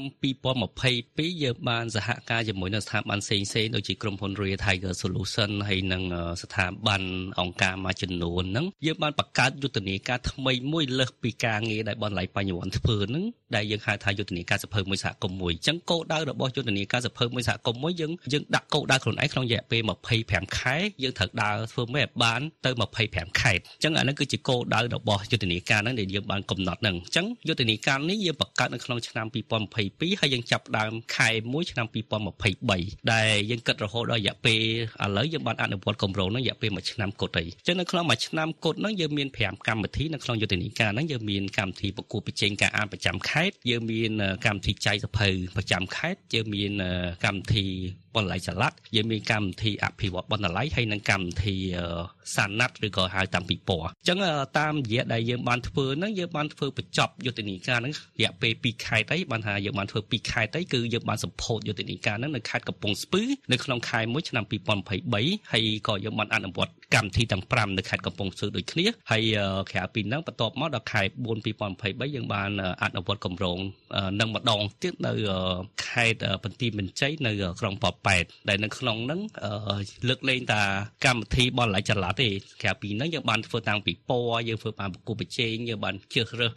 Speaker 15: 2022យើងបានសហការជាមួយនឹងស្ថាប័នផ្សេងៗដូចជាក្រុមហ៊ុន Ria Tiger Solution ហើយនិងស្ថាប័នអង្គការមួយចំនួនហ្នឹងយើងបានបង្កើតយុទ្ធនាការថ្មីមួយលើសពីការងារដែលបន្លៃបញ្ញវន្តធ្វើហ្នឹងដែលយើងហៅថាយុទ្ធនាការសភៅមួយសហគមន៍មួយចឹងគោលដៅរបស់យុទ្ធនាការសភៅមួយសហគមន៍មួយយើងយើងដាក់គោលដៅខ្លួនឯងក្នុងរយៈពេល25ខែយើងត្រូវដើរធ្វើមិនឲ្យបានទៅ25ខែចឹងអានេះគឺជាគោលដៅរបស់យុទ្ធនាការហ្នឹងដែលយើងបានកំណត់ហ្នឹងចឹងយុទ្ធនាការនេះយើងបង្កើតនៅក្នុងឆ្នាំ2022ហើយយើងចាប់ដើមខែ1ឆ្នាំ2023ដែលយើងគិតរហូតដល់រយៈពេលឥឡូវយើងបានអនុវត្តគម្រោងហ្នឹងរយៈពេល1ឆ្នាំគត់ហើយចឹងនៅក្នុងមួយឆ្នាំគត់ហ្នឹងយើងមាន5កម្មវិធីនៅក្នុងយុទ្ធនាការហ្នឹងយើងមានកម្មវិធីប្រគួតប្រជែងការអានប្រចាំខែយើងមានកម្មវិធីចែកសភៅប្រចាំខេត្តយើងមានកម្មវិធីបណ្ណល័យចល័តយើងមានកម្មវិធីអភិវឌ្ឍបណ្ណល័យហើយនិងកម្មវិធីសាណាត់ឬក៏ហៅតាមពិព័រណ៍អញ្ចឹងតាមរយៈដែលយើងបានធ្វើហ្នឹងយើងបានធ្វើបញ្ចប់យុទ្ធនាការហ្នឹងរយៈពេល2ខែទៅបានថាយើងបានធ្វើ2ខែទៅគឺយើងបានសម្ពោធយុទ្ធនាការហ្នឹងនៅខេត្តកំពង់ស្ពឺនៅក្នុងខែ1ឆ្នាំ2023ហើយក៏យើងបានអនុវត្តកម្មវិធីទាំង5នៅខេត្តកំពង់ស្ពឺដូចគ្នាហើយក្រៅពីហ្នឹងបន្ទាប់មកដល់ខែ4 2023យើងបានអនុវត្តគម្រោងនឹងម្ដងទៀតនៅខេត្តបន្ទាយមានជ័យនៅក្រុងប៉ប៉ែតដែលនៅក្នុងហ្នឹងលើកលែងតាកម្មវិធីបនល័យចល័តទេក្រៅពីហ្នឹងយើងបានធ្វើតាំងពីពណ៌យើងធ្វើបានប្រគល់ប្រជែងយើងបានជ្រើសរើស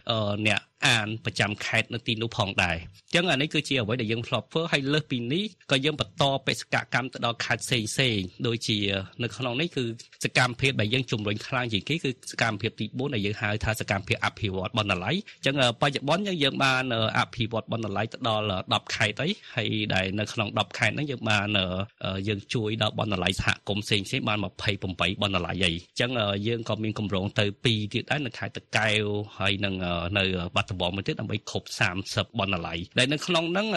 Speaker 15: អ្នក អានប្រចាំខេត្តនៅទីនោះផងដែរអញ្ចឹងអានេះគឺជាអ្វីដែលយើងធ្លាប់ធ្វើហើយលើសពីនេះក៏យើងបន្តបេសកកម្មទៅដល់ខេត្តផ្សេងផ្សេងដូចជានៅក្នុងនេះគឺសកម្មភាពដែលយើងជំរុញខ្លាំងជាងគេគឺសកម្មភាពទី4ដែលយើងហៅថាសកម្មភាពអភិវឌ្ឍបណ្ណាល័យអញ្ចឹងបច្ចុប្បន្នយើងយើងបានអភិវឌ្ឍបណ្ណាល័យទៅដល់10ខេត្តហើយហើយដែលនៅក្នុង10ខេត្តហ្នឹងយើងបានយើងជួយដល់បណ្ណាល័យសហគមន៍ផ្សេងផ្សេងបាន28បណ្ណាល័យហើយអញ្ចឹងយើងក៏មានកម្រងទៅ2ទៀតដែរនៅខេត្តតកែវហើយនឹងនៅបាត់ដំបងមួយទៀតដើម្បីគ្រប់30បណ្ណាល័យដែលនៅក្នុងហ្នឹង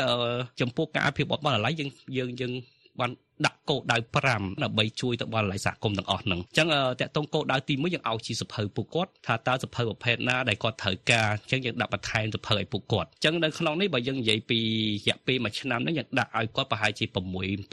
Speaker 15: ចំពោះការអភិវឌ្ឍបណ្ណាល័យយើងយើងយើងបានដាក់គោលដៅ5ដើម្បីជួយទៅដល់ល័យសហគមន៍ទាំងអស់ហ្នឹងអញ្ចឹងតកតងគោលដៅទី1យើងឲ្យជាសភៅពួកគាត់ថាតើសភៅប្រភេទណាដែលគាត់ត្រូវការអញ្ចឹងយើងដាក់បន្ថែមសភៅឲ្យពួកគាត់អញ្ចឹងនៅក្នុងនេះបើយើងនិយាយពីរយៈពេល1ឆ្នាំហ្នឹងយើងដាក់ឲ្យគាត់ប្រហែលជា6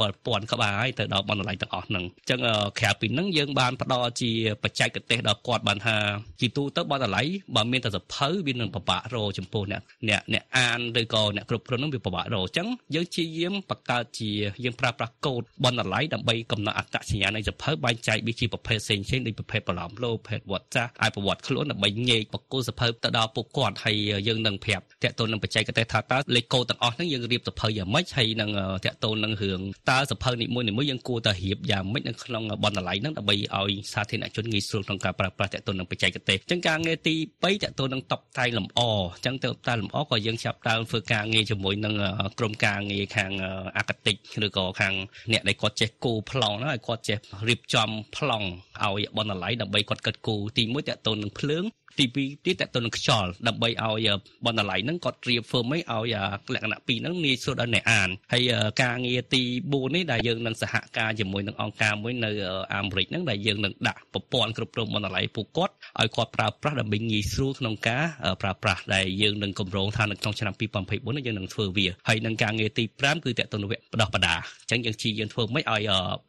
Speaker 15: 7000ក្បាលហើយទៅដល់បណ្ណាល័យទាំងអស់ហ្នឹងអញ្ចឹងក្រៅពីហ្នឹងយើងបានផ្ដល់ជាបច្ចេកទេសដល់គាត់បានថាជាទូទៅបណ្ណាល័យបើមានតែសភៅវានឹងពិបាករចំពោះអ្នកអ្នកអ្នកអានឬក៏អ្នកគ្រប់គ្រងហ្នឹងវាពិបាករអញ្ចឹងយើងជាយាមបង្កើតជាយើងប្រើប្រាស់កូដបណ្ណាល័យដើម្បីកំណត់អត្តសញ្ញាណនៃសភៅបែងចែកវាជាប្រភេទផ្សេងៗដូចប្រភេទប្រឡំលោប្រភេទវត្តចាស់ឲ្យប្រវត្តិខ្លួនដើម្បីញែកបកគោសភៅទៅដល់ពួកគាត់ហើយយើងនឹងប្រាប់តកតូននឹងបច្ចេកទេសថាតើលេខកូដទាំងអស់ហ្នឹងយើងរៀបសភៅយ៉ាងម៉េចហើយនឹងតកតូននឹងរឿងតើសភៅនីមួយៗយើងគួរតែរៀបយ៉ាងម៉េចនៅក្នុងបណ្ណាល័យហ្នឹងដើម្បីឲ្យសាធារណជនងាយស្រួលក្នុងការប្រើប្រាស់តកតូននឹងបច្ចេកទេសអញ្ចឹងការងារទី3តកតូននឹងតបតែងលម្អអញ្ចឹងទៅតែលម្អក៏យើងចាប់ដើមធ្វើការងារជាមួយនឹងក្រុមការងារខាងអាកាតិកឬក៏ខាងអ្នកដែលគាត់ចេះគូប្លង់ហ្នឹងឲ្យគាត់ចេះរៀបចំប្លង់ឲ្យបណ្ណាល័យដើម្បីគាត់កិត្តគូទី1តកតូននឹងភ្លើង ទី2ទៀតតទៅនឹងខ្យល់ដើម្បីឲ្យបណ្ណាល័យហ្នឹងគាត់ត្រៀមធ្វើម៉េចឲ្យលក្ខណៈពីរហ្នឹងងាយស្រួលដល់អ្នកអានហើយការងារទី4នេះដែលយើងនឹងសហការជាមួយនឹងអង្គការមួយនៅអាមេរិកហ្នឹងដែលយើងនឹងដាក់ប្រព័ន្ធគ្រប់គ្រងបណ្ណាល័យពួកគាត់ឲ្យគាត់ប្រើប្រាស់ដើម្បីងាយស្រួលក្នុងការប្រើប្រាស់ដែលយើងនឹងកម្រងថានៅក្នុងឆ្នាំ2024យើងនឹងធ្វើវាហើយនឹងការងារទី5គឺតទៅនឹងវគ្គបដោះបដាអញ្ចឹងយើងជាយើងធ្វើម៉េចឲ្យ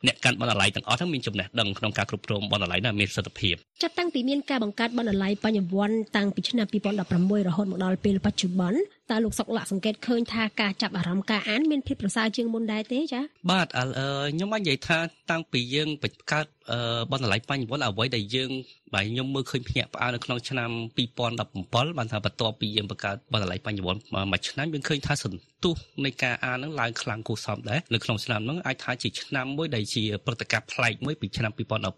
Speaker 15: អ្នកកាន់បណ្ណាល័យទាំងអស់ហ្នឹងមានចំណេះដឹងក្នុងការគ្រប់គ្រងបណ្ណាល័យណាមានប្រសិទ្ធភាព
Speaker 14: ចាប់តាំងពីមានការបង្កើតបណ្ណាល័យបញ្ញវន្តតាំងពីឆ្នាំ2016រហូតមកដល់ពេលបច្ចុប្បន្នតើលោកសុកលក្ខសង្កេតឃើញថាការចាប់អារម្មណ៍ការអានមានភាពប្រសើរជាងមុនដែរទេចា៎
Speaker 15: បាទខ្ញុំបាននិយាយថាតាំងពីយើងបង្កើតបណ្ណាល័យបញ្ញវន្តអ្វីដែលយើងបាទខ្ញុំមើលឃើញភ្ញាក់ផ្អើលនៅក្នុងឆ្នាំ2017បានថាបន្ទាប់ពីយើងបង្កើតបណ្ណាល័យបញ្ញវន្តមួយឆ្នាំយើងឃើញថាសន្ទុះនៃការអាននឹងឡើងខ្លាំងគួរសមដែរនៅក្នុងឆ្នាំហ្នឹងអាចថាជាឆ្នាំមួយដែលជាព្រឹត្តិការណ៍ប្លែកមួយពីឆ្នាំ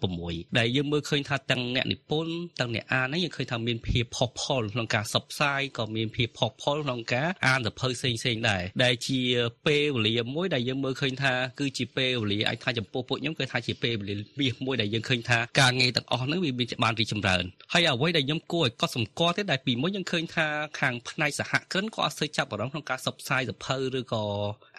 Speaker 15: 2016ដែលយើងមើលឃើញថាទាំងអ្នកនិពន្ធទាំងអ្នកអានហ្នឹងយើងឃើញថាមានភាពផុសផុលក្នុងការសបផ្សាយក៏មានភាពផុសផុលក្នុងការអានសភៅផ្សេងផ្សេងដែរដែលជាពេលវេលាមួយដែលយើងមើលឃើញថាគឺជាពេលវេលាអាចថាចំពោះពួកខ្ញុំគឺថាជាពេលវេលាមាសមួយដែលយើងឃើញថាការងារទាំងអស់ហ្នឹងវាមានបានរីកចម្រើនហើយអ្វីដែលខ្ញុំគួរឲ្យកត់សម្គាល់ទេដែលពីមុនយើងឃើញថាខាងផ្នែកសហគ្រិនក៏អត់សូវចាប់អារម្មណ៍ក្នុងការសបផ្សាយសភៅឬក៏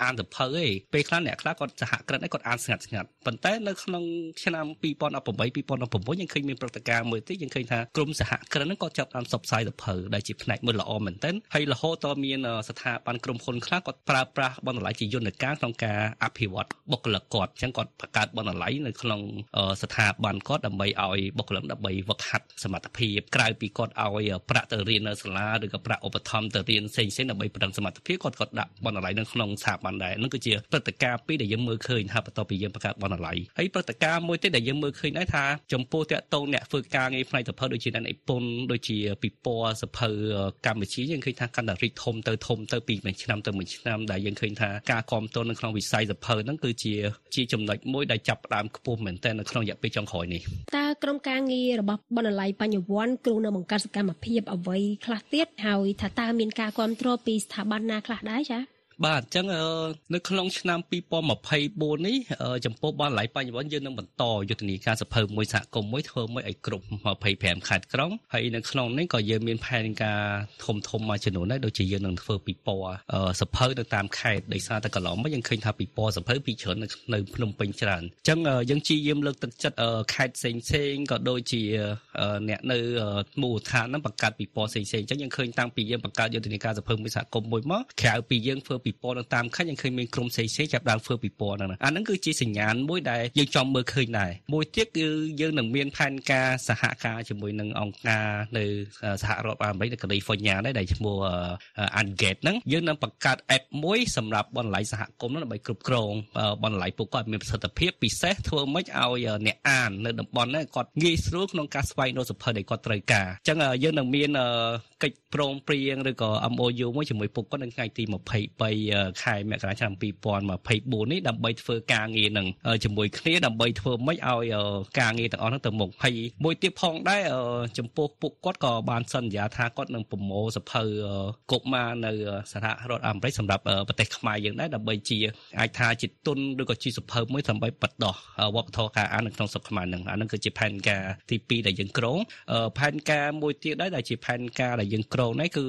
Speaker 15: អានសភៅទេពេលខ្លះអ្នកខ្លះគាត់សហគ្រិនឯងគាត់អានស្ងាត់ស្ងាត់ប៉ុន្តែនៅក្នុងឆ្នាំ2018 2019យើងឃើញមានព្រឹត្តិការណ៍មួយទៀតយើងឃើញថាក្រមសហគ្រិនហ្នឹងក៏ចាប់តាមសបផ្សាយសភៅដែលជាផ្នែកមួយល្អមែនទែនហើយរហូតបន្តមានស្ថាប័នក្រុមហ៊ុនខ្លះគាត់ប្រើប្រាស់បណ្ណាល័យជាយន្តការក្នុងការអភិវឌ្ឍបុគ្គលិកគាត់អញ្ចឹងគាត់បង្កើតបណ្ណាល័យនៅក្នុងស្ថាប័នគាត់ដើម្បីឲ្យបុគ្គលិកដើម្បីវឹកហាត់សមត្ថភាពក្រៅពីគាត់ឲ្យប្រាក់ទៅរៀននៅសាលាឬក៏ប្រាក់ឧបត្ថម្ភទៅរៀនផ្សេងៗដើម្បីប្រឹងសមត្ថភាពគាត់គាត់ដាក់បណ្ណាល័យនៅក្នុងស្ថាប័នដែរនឹងគឺជាព្រឹត្តិការណ៍ពីរដែលយើងមើលឃើញថាបន្ទាប់ពីយើងបង្កើតបណ្ណាល័យហើយព្រឹត្តិការណ៍មួយទៀតដែលយើងមើលឃើញដែរថាចំពោះតាក់ទងអ្នកធ្វើការងារផ្នែកសភៅដូចជាអ្នកនិពន្ធដូចជាពិព័រណ៍សភៅកម្ពុជាយើងឃើញថាកាន់តែរីកធំទៅធំទៅពីមួយឆ្នាំទៅមួយឆ្នាំដែលយើងឃើញថាការគ្រប់គ្រងនៅក្នុងវិស័យសភៅហ្នឹងគឺជាជាចំណុចមួយដែលចាប់ផ្ដើមខ្ពស់មែនទែននៅក្នុងរយៈពេលចុងក្រោយនេះ
Speaker 14: តើក្រុមការងាររបស់បណ្ណាល័យបញ្ញវន្តគ្រូនៅបង្កើតសកម្មភាពអ្វីខ្លះទៀតហើយថាតើមានការគ្រប់គ្រងពីស្ថាប័នណាខ្លះដែរចា៎
Speaker 15: បាទអញ្ចឹងនៅក្នុងឆ្នាំ2024នេះចំពោះបណ្ណាល័យបញ្ញវន្តយើងនឹងបន្តយុទ្ធនាការសភៅមួយសហគមន៍មួយធ្វើមួយឲ្យគ្រប់25ខេត្តក្រុងហើយនៅក្នុងនេះក៏យើងមានផែនការធំធំមួយចំនួនដែរដូចជាយើងនឹងធ្វើពិព័រណ៍សភៅនៅតាមខេត្តដោយសារតែកន្លងមកយើងឃើញថាពិព័រណ៍សភៅពីច្រើននៅភ្នំពេញច្រើនអញ្ចឹងយើងជាយាមលើកទឹកចិត្តខេត្តផ្សេងផ្សេងក៏ដូចជាអ្នកនៅមូលដ្ឋានហ្នឹងបង្កើតពិព័រណ៍ផ្សេងផ្សេងអញ្ចឹងយើងឃើញតាំងពីយើងបង្កើតយុទ្ធនាការសភៅមួយសហគមន៍មួយមកក្រៅពីយើងធ្វើពិព័រណ៍នៅតាមខេត្តយើងឃើញមានក្រុមផ្សេងៗចាប់ដើមធ្វើពិព័រណ៍ហ្នឹងអាហ្នឹងគឺជាសញ្ញាណមួយដែលយើងចង់មើលឃើញដែរមួយទៀតគឺយើងនឹងមានផែនការសហការជាមួយនឹងអង្គការនៅសហរដ្ឋអាមេរិកនៅកាលីហ្វ័រញ៉ាដែរដែលឈ្មោះ Ungate ហ្នឹងយើងនឹងបង្កើត app មួយសម្រាប់បណ្ណាល័យសហគមន៍ដើម្បីគ្រប់គ្រងបណ្ណាល័យពួកគាត់មានប្រសិទ្ធភាពពិសេសធ្វើម៉េចឲ្យអ្នកអាននៅតំបន់ហ្នឹងគាត់ងាយស្រួលក្នុងការស្វែងរកសភៅដែលគាត់ត្រូវការអញ្ចឹងយើងនឹងមានកិច្ចព្រមព្រៀងឬក៏ MOU មួយជាមួយពួកគាត់នៅថ្ងៃទី23ខែមករាឆ្នាំ2024នេះដើម្បីធ្វើការងារនឹងជាមួយគ្នាដើម្បីធ្វើម៉េចឲ្យការងារទាំងអស់ហ្នឹងទៅមុខហើយមួយទៀតផងដែរចំពោះពួកគាត់ក៏បានសន្យាថាគាត់នឹងប្រមូលសភៅកុមារនៅសហរដ្ឋអាមេរិកសម្រាប់ប្រទេសខ្មែរយើងដែរដើម្បីជាអាចថាជាទុនឬក៏ជាសភៅមួយដើម្បីបិទដោះវប្បធម៌ការអាននៅក្នុងស្រុកខ្មែរនឹងអានឹងគឺជាផែនការទី2ដែលយើងក្រងផែនការមួយទៀតដែរដែលជាផែនការដែលយើងក្រងនេះគឺ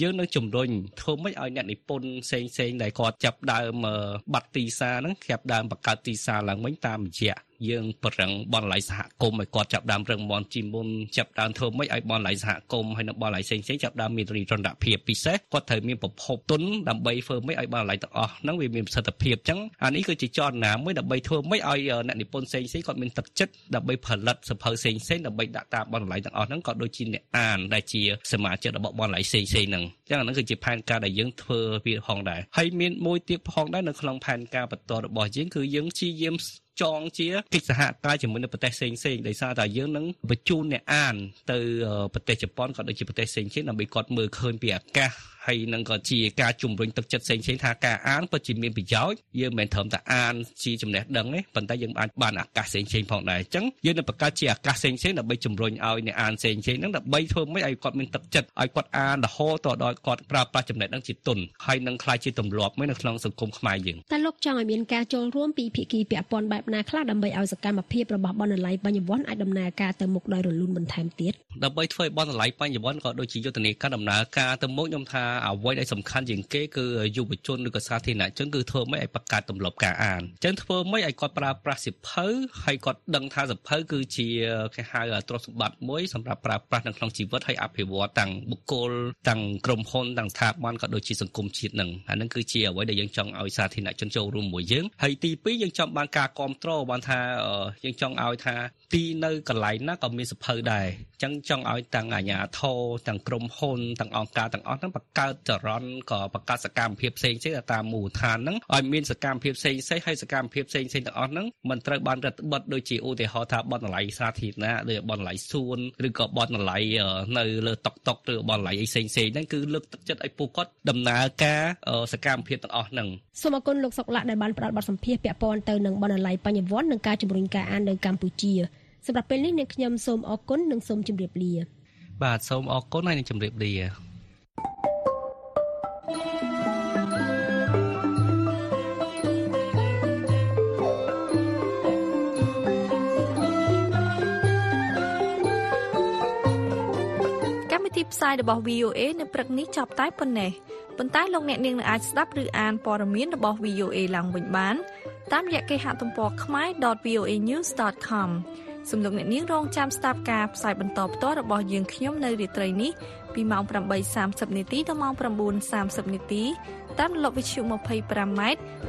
Speaker 15: យើងនឹងជំរុញធ្វើម៉េចឲ្យអ្នកនិពន្ធផ្សេងផ្សេងដែលគាត់ចាប់ដើមបាត់ទីផ្សារហ្នឹងចាប់ដើមបង្កើតទីផ្សារឡើងវិញតាមរយៈ យើងប្រឹងបនល័យសហគមន៍ឲ្យគាត់ចាប់ដើមរឹងមាំជាមុនចាប់ដើមធ្វើម៉េចឲ្យបនល័យសហគមន៍ហើយនិងបនល័យផ្សេងៗចាប់ដើមមានរីរន្តរភាពពិសេសគាត់ត្រូវមានប្រភពទុនដើម្បីធ្វើម៉េចឲ្យបនល័យទាំងអស់ហ្នឹងវាមានប្រសិទ្ធភាពអញ្ចឹងអានេះគឺជាចរណាមួយដើម្បីធ្វើម៉េចឲ្យអ្នកនិពន្ធផ្សេងៗគាត់មានទឹកចិត្តដើម្បីផលិតសភៅផ្សេងៗដើម្បីដាក់តាមបនល័យទាំងអស់ហ្នឹងក៏ដូចជាអ្នកអានដែលជាសមាជិករបស់បនល័យផ្សេងៗហ្នឹងអញ្ចឹងអាហ្នឹងគឺជាផែនការដែលយើងធ្វើវាផងដែរហើយមានមួយទៀតផងដែរនៅក្នុងផែនការបន្តរបស់យើងគឺយើងព្យាយាម ចងជាកិច្ចសហការជាមួយនៅប្រទេសផ្សេងផ្សេងដោយសារតែយើងនឹងបញ្ជូនអ្នកអានទៅប្រទេសជប៉ុនក៏ដូចជាប្រទេសផ្សេងៗដើម្បីគាត់មើលឃើញពីអាកាស ហើយនឹងក៏ជាការជំរុញទឹកចិត្តផ្សេងៗថាការអានពិតជាមានប្រយោជន៍យើងមិនត្រឹមតែអានជាចំណេះដឹងទេប៉ុន្តែយើងអាចបានឱកាសផ្សេងៗផងដែរអញ្ចឹងយើងនឹងបង្កើតជាឱកាសផ្សេងៗដើម្បីជំរុញឲ្យអ្នកអានផ្សេងៗហ្នឹងដើម្បីធ្វើម៉េចឲ្យគាត់មានទឹកចិត្តឲ្យគាត់អានរហូតដល់គាត់ប្រើប្រាស់ចំណេះដឹងជាទុនហើយនឹងខ្លាយជាទម្លាប់មួយនៅក្នុងសង្គមខ្មែរយើង
Speaker 14: តែលោកចង់ឲ្យមានការចូលរួមពីភាគីពាក់ព័ន្ធបែបណាខ្លះដើម្បីឲ្យសកម្មភាពរបស់បណ្ណាល័យបញ្ញវន្តអាចដំណើរការទៅមុខដោយរលូនបន្ថែមទៀត
Speaker 15: ដើម្បីធ្វើឲ្យបណ្ណាល័យបញ្ញវន្តក៏ដូចជាយុទ្ធនាការដំណើរការទៅមុខខ្ញុំថាអ្វីដែលសំខាន់ជាងគេគឺយុវជនឬក៏សាធារណជនគឺធ្វើម៉េចឲ្យបង្កើតទម្លាប់ការអានអញ្ចឹងធ្វើម៉េចឲ្យគាត់ប្រើប្រាស់សិភៅហើយគាត់ដឹងថាសិភៅគឺជាគេហៅទ្រព្យសម្បត្តិមួយសម្រាប់ប្រើប្រាស់នៅក្នុងជីវិតហើយអភិវឌ្ឍទាំងបុគ្គលទាំងក្រុមហ៊ុនទាំងស្ថាប័នក៏ដូចជាសង្គមជាតិនឹងអានឹងគឺជាអ្វីដែលយើងចង់ឲ្យសាធារណជនចូលរួមមួយយើងហើយទី2យើងចង់បានការគ្រប់គ្រងបានថាយើងចង់ឲ្យថាទីនៅកន្លែងណាក៏មានសិភៅដែរអញ្ចឹងចង់ឲ្យទាំងអាជ្ញាធរទាំងក្រុមហ៊ុនទាំងអង្គការទាំងអស់ហ្នឹងបង្កើតចរន្តក៏បង្កើតសកម្មភាពផ្សេងៗតាមមូលដ្ឋានហ្នឹងឲ្យមានសកម្មភាពផ្សេងៗហើយសកម្មភាពផ្សេងៗទាំងអស់ហ្នឹងមិនត្រូវបានរឹតបន្តឹងដូចជាឧទាហរណ៍ថាបណ្ណាល័យសាធារណៈឬបណ្ណាល័យសួនឬក៏បណ្ណាល័យនៅលើតុកតុកឬបណ្ណាល័យអីផ្សេងៗហ្នឹងគឺលើកទឹកចិត្តឲ្យពួកគាត់ដំណើរការសកម្មភាពទាំងអស់ហ្នឹង
Speaker 14: សូមអរគុណលោកសុកឡាក់ដែលបានផ្ដល់បទសម្ភាសន៍ពាក់ព័ន្ធទៅនឹងបណ្ណាល័យបញ្ញវន្តនិងការជំរុញការអាននៅកម្ពុជា សម្រាប់ពេលនេះនាងខ្ញុំសូមអរគុណនិងសូមជម្រាបលា
Speaker 15: បាទសូមអរគុណហើយនឹងជម្រាបលា
Speaker 3: កម្មវិធីផ្សាយរបស់ VOA នៅព្រឹកនេះចប់តែប៉ុណ្ណេះប៉ុន្តែលោកអ្នកនាងនឹងអាចស្ដាប់ឬអានព័ត៌មានរបស់ VOA ឡើងវិញបាន តាមរយៈគេហទំព័រខ្មែរ .voanews.com
Speaker 16: សំលោកអ្នកនាងរងចាំស្ដាប់ការផ្សាយបន្តផ្ទាល់របស់យើងខ្ញុំនៅរាត្រីនេះពីម៉ោង8:30នាទីដល់ម៉ោង9:30នាទីតាមរលកវិទ្យុ 25m ត្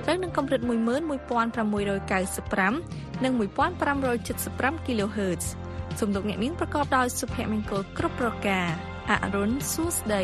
Speaker 16: រូវនឹងកម្រិត11695និង1575 kHz សំលោកអ្នកនាងប្រកបដោយសុភមង្គលគ្រប់ប្រការអរុនសួស្ដី